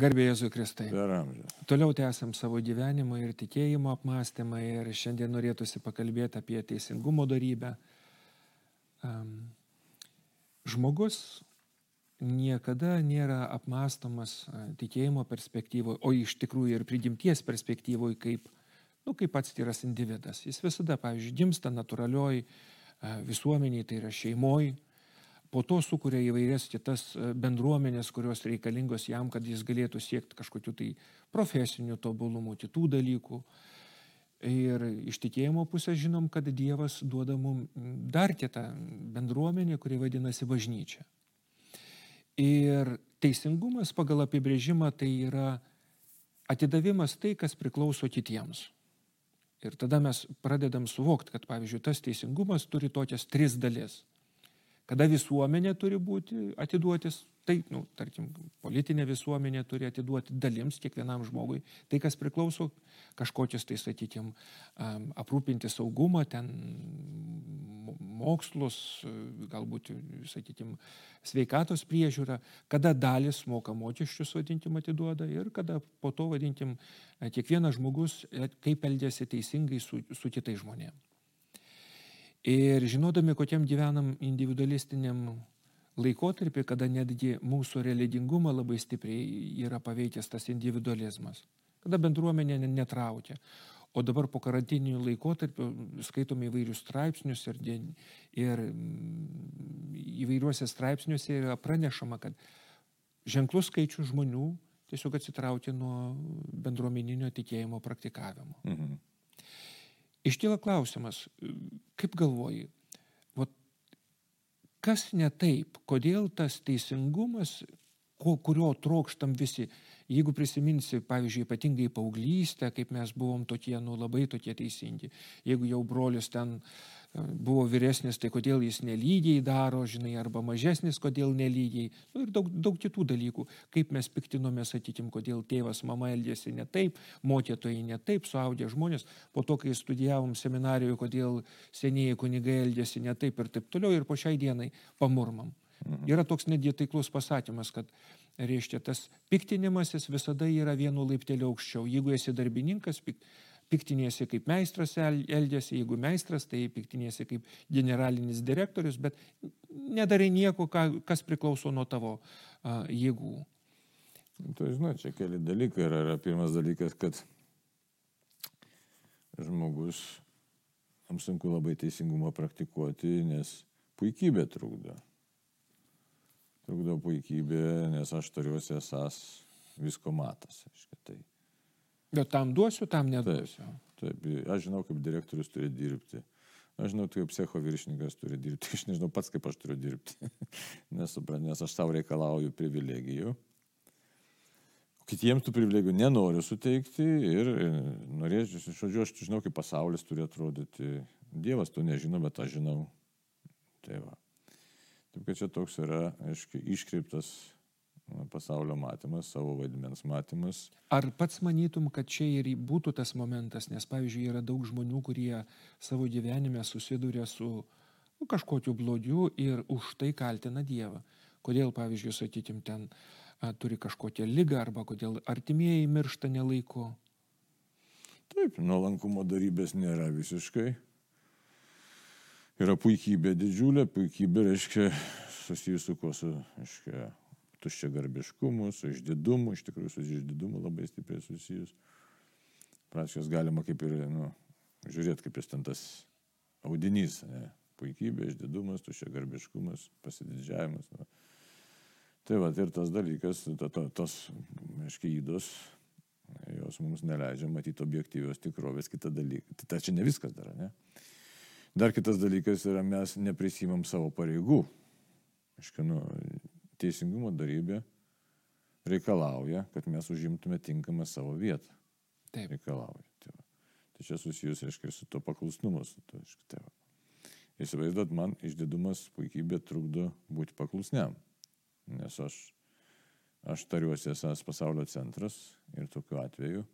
Garbė Jėzui Kristai. Toliau tęsiam savo gyvenimo ir tikėjimo apmąstymą ir šiandien norėtųsi pakalbėti apie teisingumo darybę. Um, žmogus niekada nėra apmąstomas tikėjimo perspektyvoje, o iš tikrųjų ir prigimties perspektyvoje kaip, nu, kaip atskiras individas. Jis visada, pavyzdžiui, gimsta natūralioj visuomeniai, tai yra šeimoje po to sukuria įvairias kitas e, bendruomenės, kurios reikalingos jam, kad jis galėtų siekti kažkokiu tai profesiniu tobulumu, kitų dalykų. Ir iš tikėjimo pusės žinom, kad Dievas duoda mums dar kitą bendruomenę, kuri vadinasi bažnyčia. Ir teisingumas pagal apibrėžimą tai yra atidavimas tai, kas priklauso kitiems. Ir tada mes pradedam suvokti, kad pavyzdžiui tas teisingumas turi tokias tris dalis kada visuomenė turi būti atiduotis, tai, nu, tarkim, politinė visuomenė turi atiduoti dalims kiekvienam žmogui, tai kas priklauso kažkokius, tai sakykime, aprūpinti saugumą, ten mokslus, galbūt, sakykime, sveikatos priežiūrą, kada dalis moka mokesčius, vadinkim, atiduoda ir kada po to, vadinkim, kiekvienas žmogus e, kaip elgėsi teisingai su, su kitais žmonėmis. Ir žinodami, kokiam gyvenam individualistiniam laikotarpį, kada netgi mūsų religingumą labai stipriai yra paveikęs tas individualizmas, kada bendruomenė netraukia. O dabar po karantinių laikotarpių skaitome įvairius straipsnius ir, ir mm, įvairiuose straipsniuose yra pranešama, kad ženklus skaičius žmonių tiesiog atsitraukia nuo bendruomeninio tikėjimo praktikavimo. Mhm. Iškyla klausimas, kaip galvoji, vat, kas ne taip, kodėl tas teisingumas, ko, kurio trokštam visi, jeigu prisiminsi, pavyzdžiui, ypatingai paauglystę, kaip mes buvom tokie, nu labai tokie teisingi, jeigu jau brolius ten uh, buvo vyresnis, tai kodėl jis nelygiai daro, žinai, arba mažesnis, kodėl nelygiai. Nu, ir daug, daug kitų dalykų, kaip mes piktinome, sakykim, kodėl tėvas, mama elgėsi ne taip, mokytojai ne taip, suaugę žmonės, po to, kai studijavom seminarijoje, kodėl senieji kunigai elgėsi ne taip ir taip toliau, ir po šiai dienai pamurmam. Mhm. Yra toks netgi taiklus pasakymas, kad, reiškia, tas piktinimasis visada yra vienu laipteliu aukščiau. Jeigu esi darbininkas, pik, piktinėsi kaip meistras elgėsi, jeigu meistras, tai piktinėsi kaip generalinis direktorius, bet nedarai nieko, kas priklauso nuo tavo jėgų. Tai žinai, čia keli dalykai yra. yra. Pirmas dalykas, kad žmogus, jam sunku labai teisingumą praktikuoti, nes puikybė trukdo. Trukdo puikybė, nes aš turiuosi esas visko matas. Aiškia, tai Bet tam duosiu, tam neduosiu. Taip, taip, aš žinau, kaip direktorius turi dirbti. Aš žinau, kaip psicho viršininkas turi dirbti. Aš nežinau pats, kaip aš turiu dirbti. Nesuprantu, nes aš savo reikalauju privilegijų. Kitiems tų privilegijų nenoriu suteikti ir norėčiau, žodžiu, aš žinau, kaip pasaulis turi atrodyti. Dievas to nežino, bet aš žinau. Tai va. Taip, kad čia toks yra, aiškiai, iškreiptas pasaulio matymas, savo vaidmens matymas. Ar pats manytum, kad čia ir būtų tas momentas, nes pavyzdžiui yra daug žmonių, kurie savo gyvenime susiduria su nu, kažkokiu blogiu ir už tai kaltina Dievą. Kodėl, pavyzdžiui, sakytim, ten a, turi kažkokią lygą arba kodėl artimieji miršta nelaiku. Taip, nuolankumo darybės nėra visiškai. Yra puikybė didžiulė, puikybė reiškia susijusi su kuo su, reiškia, tuščia garbiškumu, su išdidumu, iš tikrųjų su išdidumu labai stipriai susijus. Prašės galima kaip ir, nu, žiūrėti, kaip jis ten tas audinys, ne? puikybė, išdidumas, tuščia garbiškumas, pasididžiavimas. Nu. Tai va, ir tas dalykas, ta, ta, tos, aiškiai, įdos, jos mums neleidžia matyti objektyvios tikrovės kitą dalyką. Tai, tai čia ne viskas dar, ne? Dar kitas dalykas yra, mes neprisimam savo pareigų. Aiškiai, nu, teisingumo darybė reikalauja, kad mes užimtume tinkamą savo vietą. Taip. Reikalauja. Tai, tai čia susijus, reiškia, su to paklusnumu. Su to, reiškia, tai va. Įsivaizduot, man išdidumas puikybė trukdo būti paklusniam. Nes aš, aš tariuosi esas pasaulio centras ir tokiu atveju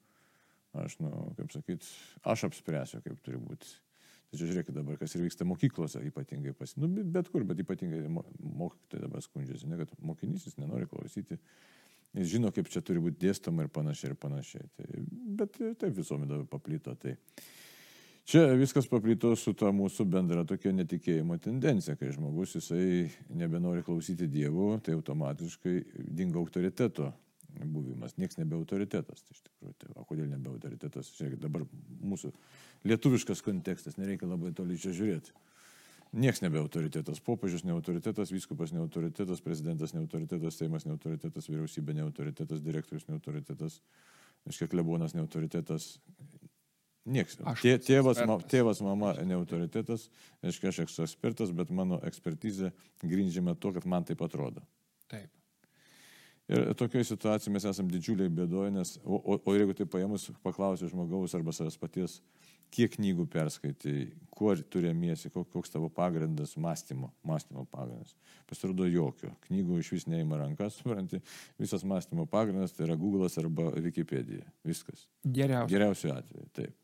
aš, nu, kaip sakyt, aš apspręsiu, kaip turi būti Tačiau žiūrėkit dabar, kas ir vyksta mokyklose, ypatingai pas, nu, bet kur, bet ypatingai mokytojai dabar skundžiasi, ne, kad mokinys jis nenori klausyti jis žino, kaip čia turi būti dėstoma ir panašiai ir panašiai. Tai, bet taip visuomenė paplyto. Tai. Čia viskas paplyto su ta mūsų bendra tokia netikėjimo tendencija, kai žmogus jisai nebenori klausyti Dievo, tai automatiškai dingo autoriteto buvimas. Niekas nebe autoritetas. Tai iš tikrųjų, tai, o kodėl nebe autoritetas? Žiūrėkit, dabar mūsų lietuviškas kontekstas, nereikia labai toli čia žiūrėti. Niekas nebe autoritetas. Popiežius ne autoritetas, vyskupas ne autoritetas, prezidentas ne autoritetas, Seimas ne autoritetas, vyriausybė ne autoritetas, direktorius ne autoritetas, iškiek klebonas ne autoritetas. Niekas. Tė, tėvas, ma, tėvas, mama ne autoritetas, aiškiai aš esu ekspertas, bet mano ekspertizė grindžiama to, kad man taip atrodo. Taip. Ir tokioje situacijoje mes esame didžiuliai bėdoje, nes, o, o, o jeigu tai paėmus, paklausiu žmogaus arba savęs paties, kiek knygų perskaitai, kuo turėmiesi, koks tavo pagrindas mąstymo, mąstymo pagrindas. Pasirodo jokio. Knygų iš vis neima rankas, supranti, visas mąstymo pagrindas tai yra Google'as arba Wikipedia. Viskas. Geriausiu. Geriausiu atveju, taip.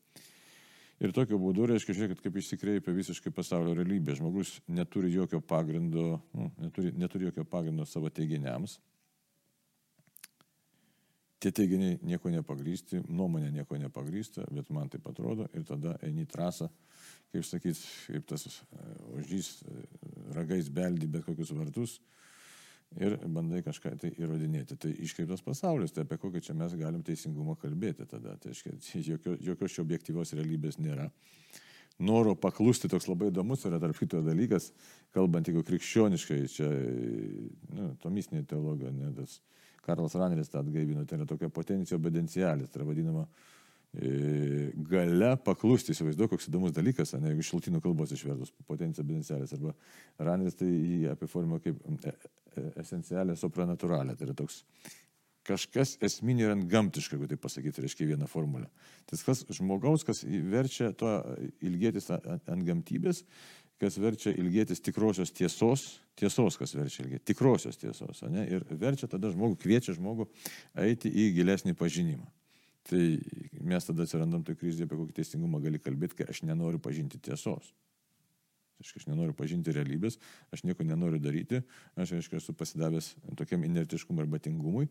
Ir tokiu būdu, reiškia, žiūrėkit, kaip išsikreipia visiškai pasaulio realybė. Žmogus neturi jokio pagrindo, nu, neturi, neturi jokio pagrindo savo teiginiams tie teiginiai nieko nepagrysti, nuomonė nieko nepagrysta, bet man tai atrodo ir tada eini trasą, kaip sakyt, kaip tas e, ožys e, ragais beldi bet kokius vartus ir bandai kažką tai įrodinėti. Tai iškreiptas pasaulis, tai apie kokį čia mes galim teisingumą kalbėti tada. Tai jokio, jokios čia objektyvios realybės nėra. Noro paklusti toks labai įdomus yra tarp kito dalykas, kalbant jeigu krikščioniškai, čia, nu, tomistinė teologija, ne, tas, uh, Karlas Raneris tą atgaivino, tai yra tokia potencija obedencialis, tai yra vadinama e, gale paklusti, įsivaizduoju, koks įdomus dalykas, ne, jeigu iš šaltinių kalbos išvertus, potencija obedencialis, arba Raneris tai jį apiformino kaip e, e, esencialė supranatūralė, tai yra toks kažkas esminio ir ant gamtiško, jeigu tai pasakyti, reiškia vieną formulę. Tai kas žmogaus, kas verčia to ilgėtis ant gamtybės, kas verčia ilgėtis tikrosios tiesos, tiesos, kas verčia ilgėtis, tikrosios tiesos, ne? ir verčia tada žmogų, kviečia žmogų eiti į gilesnį pažinimą. Tai mes tada atsirandam toj krizėje, apie kokį teisingumą gali kalbėti, kai aš nenoriu pažinti tiesos. Aš, aš nenoriu pažinti realybės, aš nieko nenoriu daryti, aš, aišku, esu pasidavęs tokiam inertiškumui arba tingumui.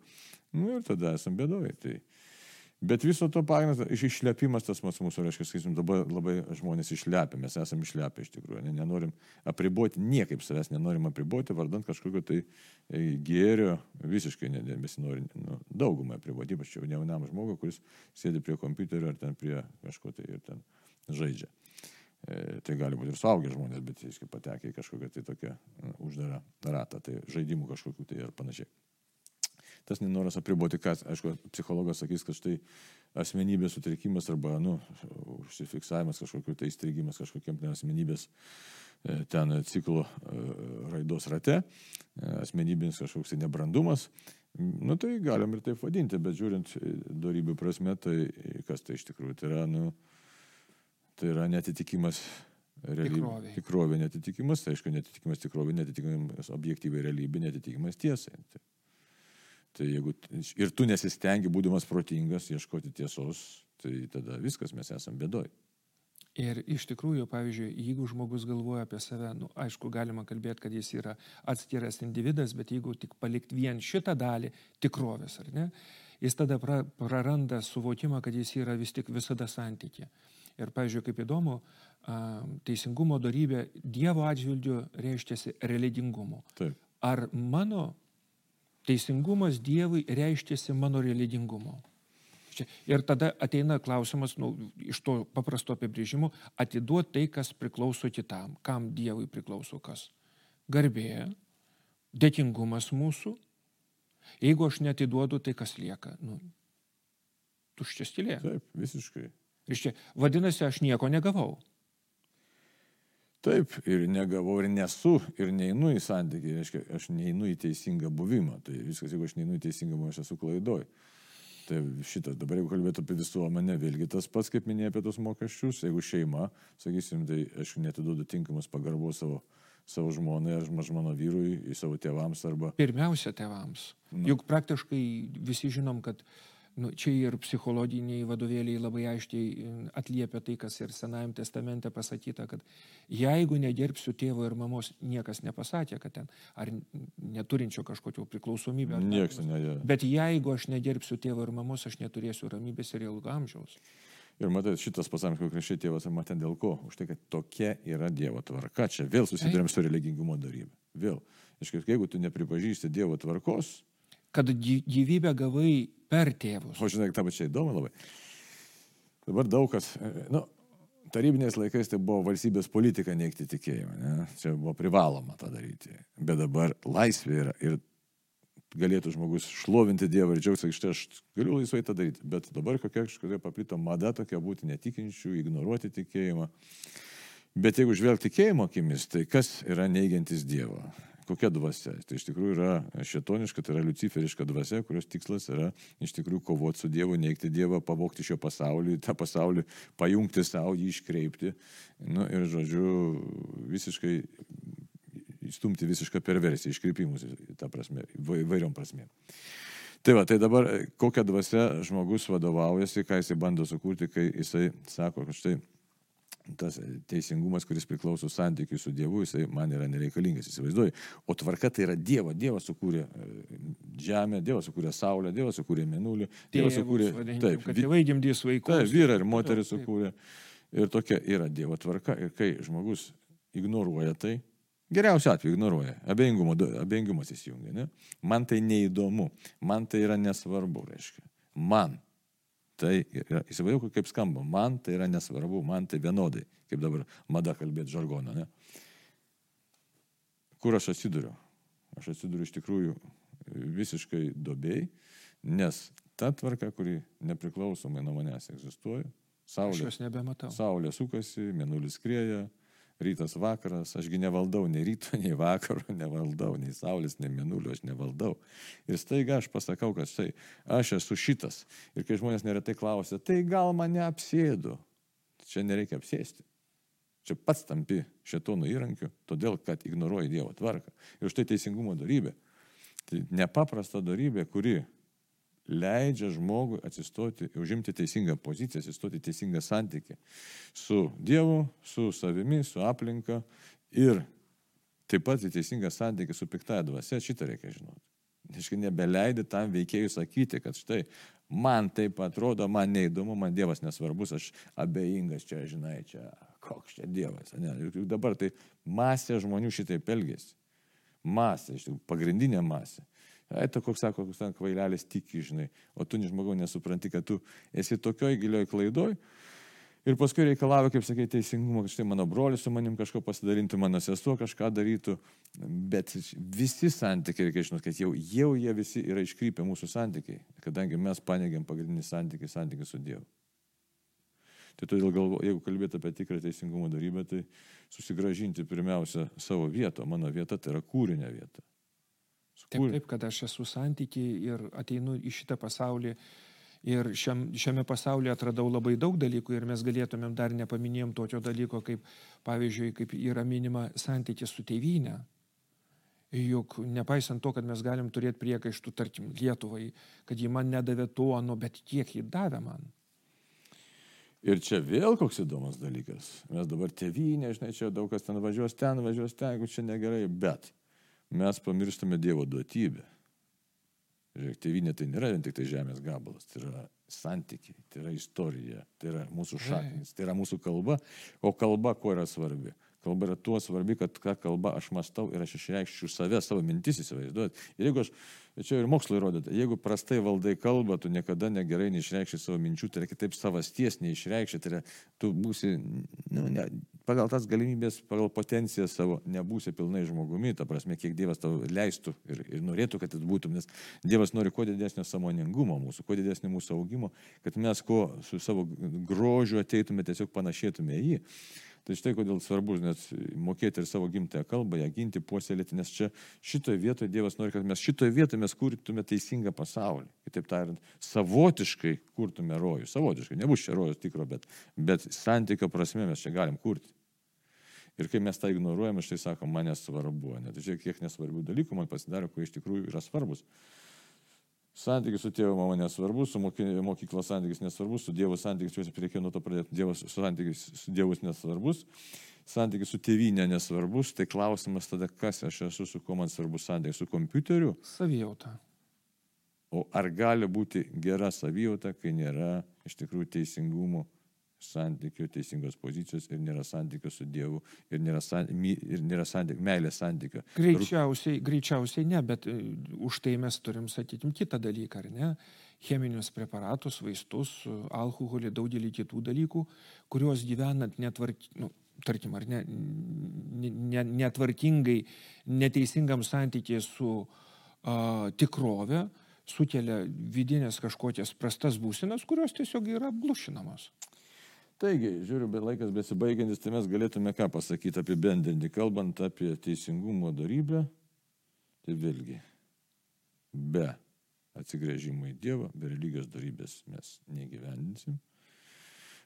Nu, ir tada esam bėdoje. Tai, Bet viso to pagrindas, išlepimas tas mūsų, reiškia, sakysim, dabar labai žmonės išlepia, mes esame išlepę iš tikrųjų, ne, nenorim apriboti, niekaip savęs nenorim apriboti, vardant kažkokio tai e, gėrio, visiškai nebesinori nu, daugumą apriboti, ypač jau jaunam žmogui, kuris sėdi prie kompiuterio ar ten prie kažko tai ir ten žaidžia. E, tai gali būti ir suaugę žmonės, bet jis patekė į kažkokią tai tokią nu, uždarą ratą, tai žaidimų kažkokiu tai ir panašiai tas nenoras apriboti, kas, aišku, psichologas sakys, kad štai asmenybės sutrikimas arba, nu, užsifiksavimas kažkokiu tai įstrigimas kažkokiam ten asmenybės e, ten ciklo e, raidos rate, e, asmenybinis kažkoks tai nebrandumas, nu tai galim ir taip vadinti, bet žiūrint darybių prasme, tai kas tai iš tikrųjų tai yra, nu, tai yra netitikimas realybė. Tikrovė netitikimas, tai aišku, netitikimas tikrovė, netitikimas objektyviai realybė, netitikimas tiesai. Tai Tai jeigu ir tu nesistengi, būdamas protingas, ieškoti tiesos, tai tada viskas, mes esame bėdoj. Ir iš tikrųjų, pavyzdžiui, jeigu žmogus galvoja apie save, nu, aišku, galima kalbėti, kad jis yra atskiras individas, bet jeigu tik palikti vien šitą dalį tikrovės, ar ne, jis tada pra, praranda suvokimą, kad jis yra vis tik visada santykė. Ir, pavyzdžiui, kaip įdomu, teisingumo darybė Dievo atžvilgiu reiškiasi religingumu. Taip. Ar mano teisingumas Dievui reiškėsi mano religingumu. Ir tada ateina klausimas, nu, iš to paprasto apibrėžimo, atiduoti tai, kas priklauso kitam. Kam Dievui priklauso kas? Garbė, dėkingumas mūsų. Jeigu aš netiduodu, tai kas lieka? Nu, tuščias tylė. Taip, visiškai. Reiškia, vadinasi, aš nieko negavau. Taip, ir negavau, ir nesu, ir neinu į santykį, reiškia, aš neinu į teisingą buvimą. Tai viskas, jeigu aš neinu į teisingą buvimą, aš esu klaidoj. Tai šitas, dabar jeigu kalbėtų apie visuomenę, vėlgi tas pats, kaip minėjai apie tos mokesčius, jeigu šeima, sakysim, tai aš netiduodu tinkamus pagarbos savo, savo žmonai ar mano vyrui, savo tėvams arba... Pirmiausia, tėvams. Na. Juk praktiškai visi žinom, kad nu, čia ir psichologiniai vadovėliai labai aiškiai e, atliepia tai, kas ir Senajame testamente pasakyta, kad jeigu negerbsiu tėvo ir mamos, niekas nepasakė, kad ten, ar neturinčio kažkokio priklausomybę. Niekas ne. Bet jeigu aš negerbsiu tėvo ir mamos, aš neturėsiu ramybės ir ilgo amžiaus. Ir matai, šitas pasakymas konkrečiai tėvas matė dėl ko? Už tai, kad tokia yra Dievo tvarka. Čia vėl susidurėm su religingumo darybė. Vėl. Iškai, jeigu tu nepripažįsti Dievo tvarkos. Kad gyvybę gavai per tėvus. O žinai, tavo čia įdomu labai. Dabar daug kas, nu, tarybiniais laikais tai buvo valstybės politika neikti tikėjimą, ne? čia buvo privaloma tą daryti. Bet dabar laisvė yra ir galėtų žmogus šlovinti Dievą ir džiaugtis, štai aš galiu laisvai tą daryti. Bet dabar kokia kažkokia paplito mada tokia būti netikinčių, ignoruoti tikėjimą. Bet jeigu žvelgti tikėjimo akimis, tai kas yra neigiantis Dievą? Kokia dvasia? Tai iš tikrųjų yra šetoniška, tai yra luciferiška dvasia, kurios tikslas yra iš tikrųjų kovoti su Dievu, neigti Dievą, pavokti šio pasaulį, tą pasaulį pajungti savo, jį iškreipti. Nu, ir, žodžiu, visiškai įstumti visišką perversiją, iškreipimus, tą prasme, įvairiom prasmėm. Tai va, tai dabar kokią dvasę žmogus vadovaujasi, ką jisai bando sukurti, kai jisai sako, kad štai tas teisingumas, kuris priklauso santykiui su Dievu, jisai man yra nereikalingas, įsivaizduoju. O tvarka tai yra Dievo. Dievas sukūrė e, žemę, Dievas sukūrė Saulę, Dievas sukūrė Menulį, Dievas sukūrė... Taip, tėvai gimdys vaikus. Taip, vyrai ir moteris sukūrė. Ir tokia yra Dievo tvarka. Ir kai žmogus ignoruoja tai, Geriausiu atveju ignoruoja, abejingumas įsijungia. Ne? Man tai neįdomu, man tai yra nesvarbu, reiškia. Man tai yra, įsivaizduoju, kaip skamba, man tai yra nesvarbu, man tai vienodai, kaip dabar mada kalbėti žargoną. Ne? Kur aš atsiduriu? Aš atsiduriu iš tikrųjų visiškai dobėjai, nes ta tvarka, kuri nepriklausomai nuo manęs egzistuoja, Saulė, Saulė sukasi, mėnulis krieja, rytas vakaras, ašgi nevaldau nei ryto, nei vakaro, nevaldau, nei saulės, nei mėnulio, aš nevaldau. Ir staiga aš pasakau, kad štai aš esu šitas. Ir kai žmonės neretai klausia, tai gal mane apsėdu. Čia nereikia apsėsti. Čia pats tampi šetono įrankiu, todėl kad ignoruoji Dievo tvarką. Ir štai teisingumo darybė. Tai nepaprasta darybė, kuri leidžia žmogui atsistoti, užimti teisingą poziciją, atsistoti teisingą santykį su Dievu, su savimi, su aplinka ir taip pat į teisingą santykį su piktaja dvasia, šitą reikia žinoti. Iškai nebeleidi tam veikėjui sakyti, kad štai man taip atrodo, man neįdomu, man Dievas nesvarbus, aš abejingas čia, žinai, čia koks čia Dievas. Ne? Ir dabar tai masė žmonių šitaip elgesi. Masė, iš tikrųjų, pagrindinė masė. Ai, to koks sako, koks ten kvailelis tiki, žinai, o tu žmogau nesupranti, kad tu esi tokioj gilioj klaidoj. Ir paskui reikalavo, kaip sakė, teisingumo, kad štai mano brolis su manim kažko pasidalintų, mano sesuo kažką darytų. Bet visi santykiai, reikia žinoti, kad jau, jau jie visi yra iškrypę mūsų santykiai, kadangi mes panegiam pagrindinį santykį, santykį su Dievu. Tai todėl galvo, jeigu kalbėti apie tikrą teisingumo darybę, tai susigražinti pirmiausia savo vietą. Mano vieta tai yra kūrinė vieta. Taip, taip, kad aš esu santykiai ir ateinu į šitą pasaulį. Ir šiam, šiame pasaulyje atradau labai daug dalykų ir mes galėtumėm dar nepaminėjom tokio dalyko, kaip pavyzdžiui, kaip yra minima santykis su tėvynė. Juk nepaisant to, kad mes galim turėti priekaištų, tarkim, Lietuvai, kad ji man nedavė to, nu, bet kiek ji davė man. Ir čia vėl koks įdomus dalykas. Mes dabar tėvynė, žinai, čia daug kas ten važiuos ten, važiuos ten, jeigu čia negerai, bet mes pamirštame Dievo duotybę. Žiūrėk, tėvynė tai nėra vien tik tai žemės gabalas, tai yra santykiai, tai yra istorija, tai yra mūsų šaknis, tai yra mūsų kalba, o kalba kuo yra svarbi? Kalba yra tuo svarbi, kad ką kalba aš mastau ir aš išreikščiau save, savo mintis įsivaizduot. Ir jeigu aš, čia ir mokslo įrodyta, jeigu prastai valdai kalbą, tu niekada negerai neišreikšči savo minčių, tai yra kitaip savasties neišreikšči, tai yra tu būsi, nu, ne, pagal tas galimybės, pagal potenciją savo nebūsi pilnai žmogumi, ta prasme, kiek Dievas tau leistų ir, ir norėtų, kad būtum, nes Dievas nori kuo didesnio samoningumo mūsų, kuo didesnio mūsų augimo, kad mes kuo su savo grožiu ateitume, tiesiog panašėtume į jį. Tai štai kodėl svarbu net mokėti ir savo gimtąją kalbą, ją ginti, puoselėti, nes čia šitoje vietoje Dievas nori, kad mes šitoje vietoje mes kurtume teisingą pasaulį. Kitaip tariant, savotiškai kurtume rojų. Savotiškai, nebus čia rojus tikro, bet, bet santykio prasme mes čia galim kurti. Ir kai mes tą ignoruojame, štai sakom, man nesvarbu. Net žiūrėk, kiek nesvarbių dalykų man pasidaro, kurie iš tikrųjų yra svarbus. Santykis su tėvu mama nesvarbus, su mokyklos santykis nesvarbus, su Dievo santykis, jūs reikėjo nuo to pradėti, Dievas santykis su Dievus nesvarbus, santykis su tėvynė nesvarbus, tai klausimas tada, kas aš esu, su kuo man svarbus santykis, su kompiuteriu. Savijauta. O ar gali būti gera savijauta, kai nėra iš tikrųjų teisingumo santykių, teisingos pozicijos ir nėra santykio su Dievu ir nėra, san, ir nėra santyk, meilės santykio. Greičiausiai, greičiausiai ne, bet uh, už tai mes turim, sakykim, kitą dalyką, ar ne? Cheminius preparatus, vaistus, alkoholį, daugelį kitų dalykų, kuriuos gyvenant netvark, nu, tarkim, ar ne, ne, netvarkingai, neteisingam santykiai su uh, tikrove, sukelia vidinės kažkokias prastas būsenas, kurios tiesiog yra apglušinamos. Taigi, žiūriu, bet laikas besibaigiantis, tai mes galėtume ką pasakyti apie bendrinį, kalbant apie teisingumo darybę, tai vėlgi, be atsigrėžimo į Dievą, be religijos darybės mes negyvendinsim,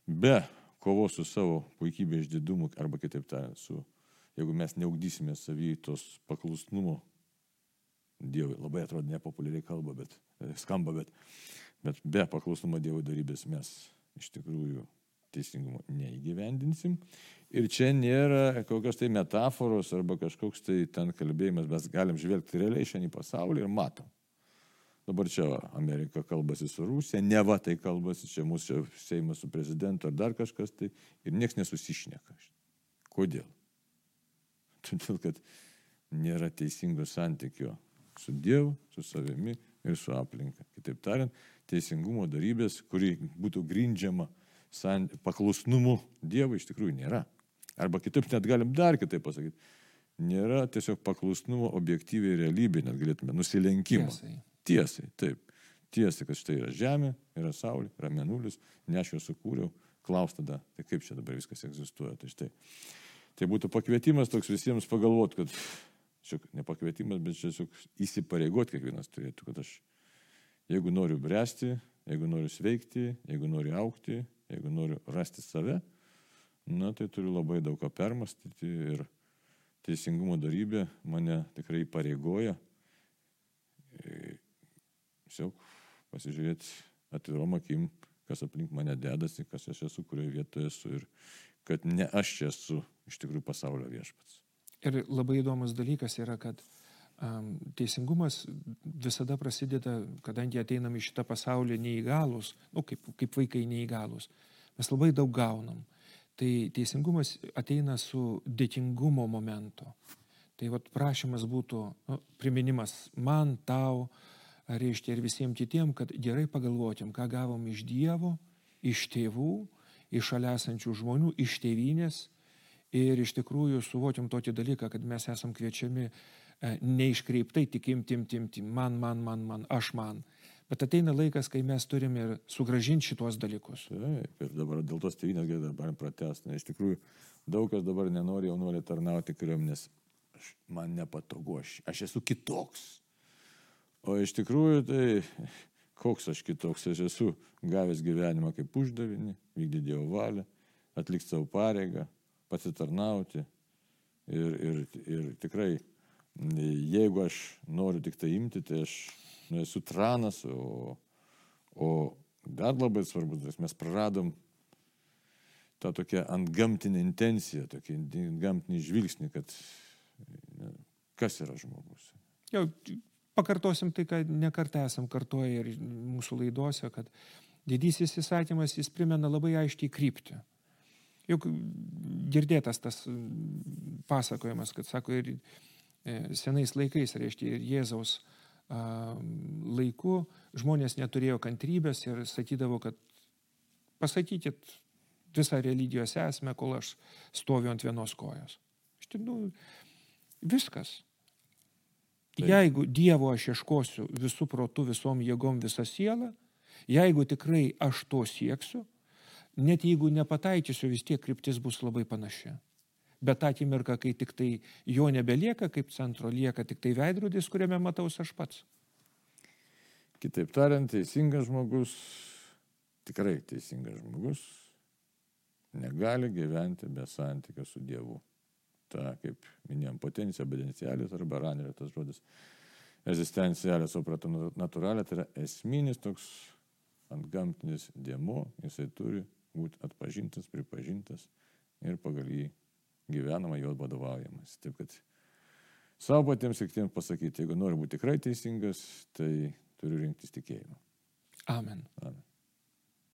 be kovos su savo puikybė išdidumu, arba kitaip tariant, su, jeigu mes neugdysime savytos paklusnumo Dievui, labai atrodo nepopuliariai kalba, bet skamba, bet, bet be paklusnumo Dievo darybės mes iš tikrųjų teisingumo neįgyvendinsim. Ir čia nėra kokios tai metaforos arba kažkoks tai ten kalbėjimas, mes galim žvelgti realiai šiandien į pasaulį ir matom. Dabar čia Amerika kalbasi su Rusija, ne va tai kalbasi, čia mūsų Seimas su prezidentu ar dar kažkas tai ir niekas nesusišneka. Kodėl? Todėl, kad nėra teisingo santykio su Dievu, su savimi ir su aplinka. Kitaip tariant, teisingumo darybės, kuri būtų grindžiama paklusnumu Dievui iš tikrųjų nėra. Arba kitaip net galim dar kitaip pasakyti. Nėra tiesiog paklusnumo objektyviai realybė, net galėtume nusilenkimo. Tiesai. Tiesai, taip. Tiesai, kad štai yra Žemė, yra Saulė, yra Menulis, ne aš jo sukūriau, klaus tada, tai kaip čia dabar viskas egzistuoja. Tai, štai. tai būtų pakvietimas toks visiems pagalvoti, kad, šiok, ne pakvietimas, bet tiesiog įsipareigoti kiekvienas turėtų, kad aš, jeigu noriu bręsti, jeigu noriu sveikti, jeigu noriu aukti, jeigu noriu rasti save, na tai turiu labai daug ką permastyti ir teisingumo darybė mane tikrai pareigoja. Tiesiog pasižiūrėti atvirom akim, kas aplink mane dedasi, kas aš esu, kurioje vietoje esu ir kad ne aš čia esu iš tikrųjų pasaulio viešpats. Ir labai įdomus dalykas yra, kad um, teisingumas visada prasideda, kadangi ateinam į šitą pasaulį neįgalus, nu, kaip, kaip vaikai neįgalus, mes labai daug gaunam. Tai teisingumas ateina su dėkingumo momento. Tai vat prašymas būtų nu, priminimas man, tau, reiškia ir visiems kitiems, kad gerai pagalvotim, ką gavom iš Dievo, iš tėvų, iš šalia esančių žmonių, iš tėvynės. Ir iš tikrųjų suvokim tokį dalyką, kad mes esam kviečiami neiškreiptai tik imti, imti, imti, man, man, man, man, aš man. Bet ateina laikas, kai mes turime ir sugražinti šitos dalykus. Taip, ir dabar dėl tos tėvynės gali dabar pratesti. Iš tikrųjų, daug kas dabar nenori jaunuolį tarnauti kariuomenės. Man nepatogu, aš, aš esu kitoks. O iš tikrųjų, tai koks aš kitoks, aš esu gavęs gyvenimą kaip uždavinį, vykdyti Dievo valią, atlikti savo pareigą, pasitarnauti. Ir, ir, ir tikrai jeigu aš noriu tik tai imti, tai aš nu, esu tranas, o, o dar labai svarbus mes praradom tą tokią antgamtinę intenciją, tokį gamtinį žvilgsnį, kad ne, kas yra žmogus. Jau pakartosim tai, ką nekartą esam kartuoję ir mūsų laidose, kad didysis įsakymas jis primena labai aiškiai kryptį. Juk girdėtas tas pasakojimas, kad sako ir senais laikais, reiškia, ir Jėzaus laiku žmonės neturėjo kantrybės ir sakydavo, kad pasakykit visą religijos esmę, kol aš stoviu ant vienos kojos. Štai, nu, viskas. Taip. Jeigu Dievo aš ieškosiu visų protų, visom jėgom, visą sielą, jeigu tikrai aš to sieksiu, net jeigu nepataikysiu, vis tiek kryptis bus labai panaši bet tą akimirką, kai tik tai jo nebelieka kaip centro, lieka tik tai veidrodis, kuriame mataus aš pats. Kitaip tariant, teisingas žmogus, tikrai teisingas žmogus, negali gyventi be santykio su Dievu. Ta, kaip minėjom, potencija, bedencialis arba ranerio tas žodis egzistencialė suprato natūralė, tai yra esminis toks antgamtinis dėmo, jisai turi būti atpažintas, pripažintas ir pagal jį gyvenama, jo vadovaujamas. Taip kad savo patiems ir kitiems pasakyti, jeigu nori būti tikrai teisingas, tai turiu rinktis tikėjimą. Amen. Amen.